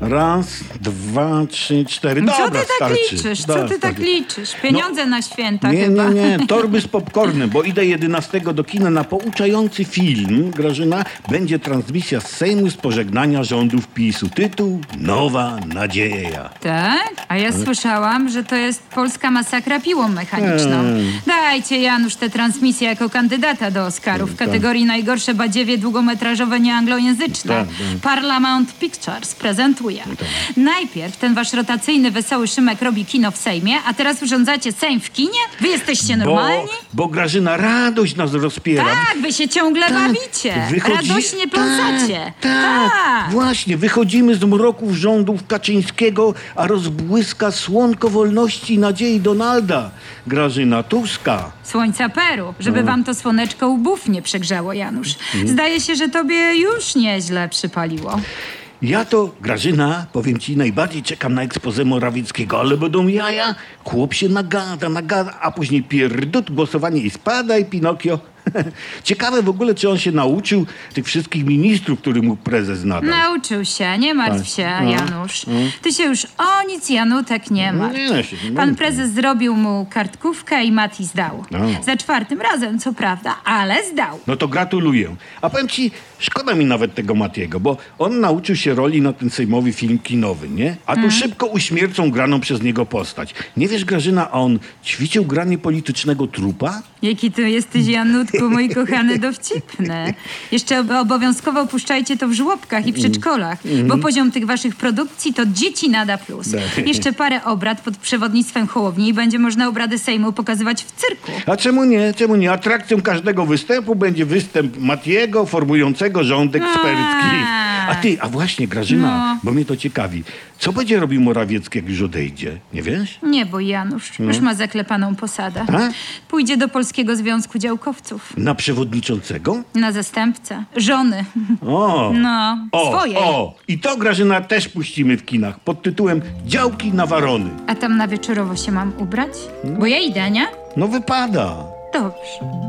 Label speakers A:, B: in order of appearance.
A: Raz, dwa, trzy, cztery.
B: Co
A: Dobra,
B: ty tak
A: starczy.
B: liczysz? Co
A: Dobra,
B: ty tak
A: starczy.
B: liczysz? Pieniądze na święta
A: Nie,
B: chyba.
A: nie, nie, torby z popcornem, bo idę 11 do kina na pouczający film. Grażyna, będzie transmisja z Sejmu z pożegnania rządów PiSu. Tytuł Nowa Nadzieja.
B: Tak? A ja słyszałam, że to jest polska masakra piłą mechaniczną.
A: Hmm.
B: Dajcie Janusz tę transmisję jako kandydata do Oscarów w
A: tak.
B: kategorii najgorsze badziewie długometrażowe nieanglojęzyczne.
A: Tak, tak.
B: Paramount Pictures prezentuje. Najpierw ten wasz rotacyjny wesoły Szymek robi kino w Sejmie, a teraz urządzacie Sejm w kinie? Wy jesteście
A: Bo,
B: normalni?
A: bo Grażyna radość nas rozpiera.
B: Tak, wy się ciągle bawicie.
A: Wychodzi-
B: Radośnie pląsacie.
A: Tak, tak, właśnie. Wychodzimy z mroków rządów Kaczyńskiego, a rozbłyska słonko wolności i nadziei Donalda. Grażyna Tuska.
B: Słońca Peru, żeby
A: No.
B: wam to słoneczko łbów nie przegrzało, Janusz.
A: Mhm.
B: Zdaje się, że tobie już nieźle przypaliło.
A: Ja to, Grażyna, powiem ci, najbardziej czekam na ekspozę Morawieckiego, ale będą jaja. Chłop się nagada, nagada, a później pierdut, głosowanie i spada i Pinokio. Ciekawe w ogóle, czy on się nauczył tych wszystkich ministrów, których mu prezes nadał.
B: Nauczył się, nie martw się,
A: No,
B: Janusz. Ty się już o nic, Janutek, nie martw.
A: Nie, się nie
B: Pan prezes zrobił mu kartkówkę i Mati zdał.
A: No.
B: Za czwartym razem, co prawda, ale zdał.
A: No to gratuluję. A powiem ci, szkoda mi nawet tego Matiego, bo on nauczył się roli na ten sejmowy film kinowy, nie? A tu szybko uśmiercą graną przez niego postać. Nie wiesz, Grażyna, a on ćwiczył granie politycznego trupa?
B: Jaki ty jesteś, Janutku, mój kochany, dowcipny. Jeszcze ob- obowiązkowo puszczajcie to w żłobkach i przedszkolach, bo poziom tych waszych produkcji to dzieci nada plus.
A: Tak.
B: Jeszcze parę obrad pod przewodnictwem Hołowni i będzie można obrady Sejmu pokazywać w cyrku.
A: A czemu nie? Czemu nie? Atrakcją każdego występu będzie występ Matiego, formującego rząd ekspercki. A ty, a właśnie, Grażyna,
B: No.
A: bo mnie to ciekawi. Co będzie robił Morawiecki, jak już odejdzie? Nie wiesz?
B: Nie, bo Janusz już ma zaklepaną posadę.
A: A?
B: Pójdzie do Polskiego Związku Działkowców.
A: Na przewodniczącego?
B: Na zastępcę. Żony.
A: O!
B: No,
A: o,
B: swojej.
A: O! I to, Grażyna, też puścimy w kinach pod tytułem Działki na Warony.
B: A tam na wieczorowo się mam ubrać? Bo ja idę, nie?
A: No wypada.
B: Dobrze.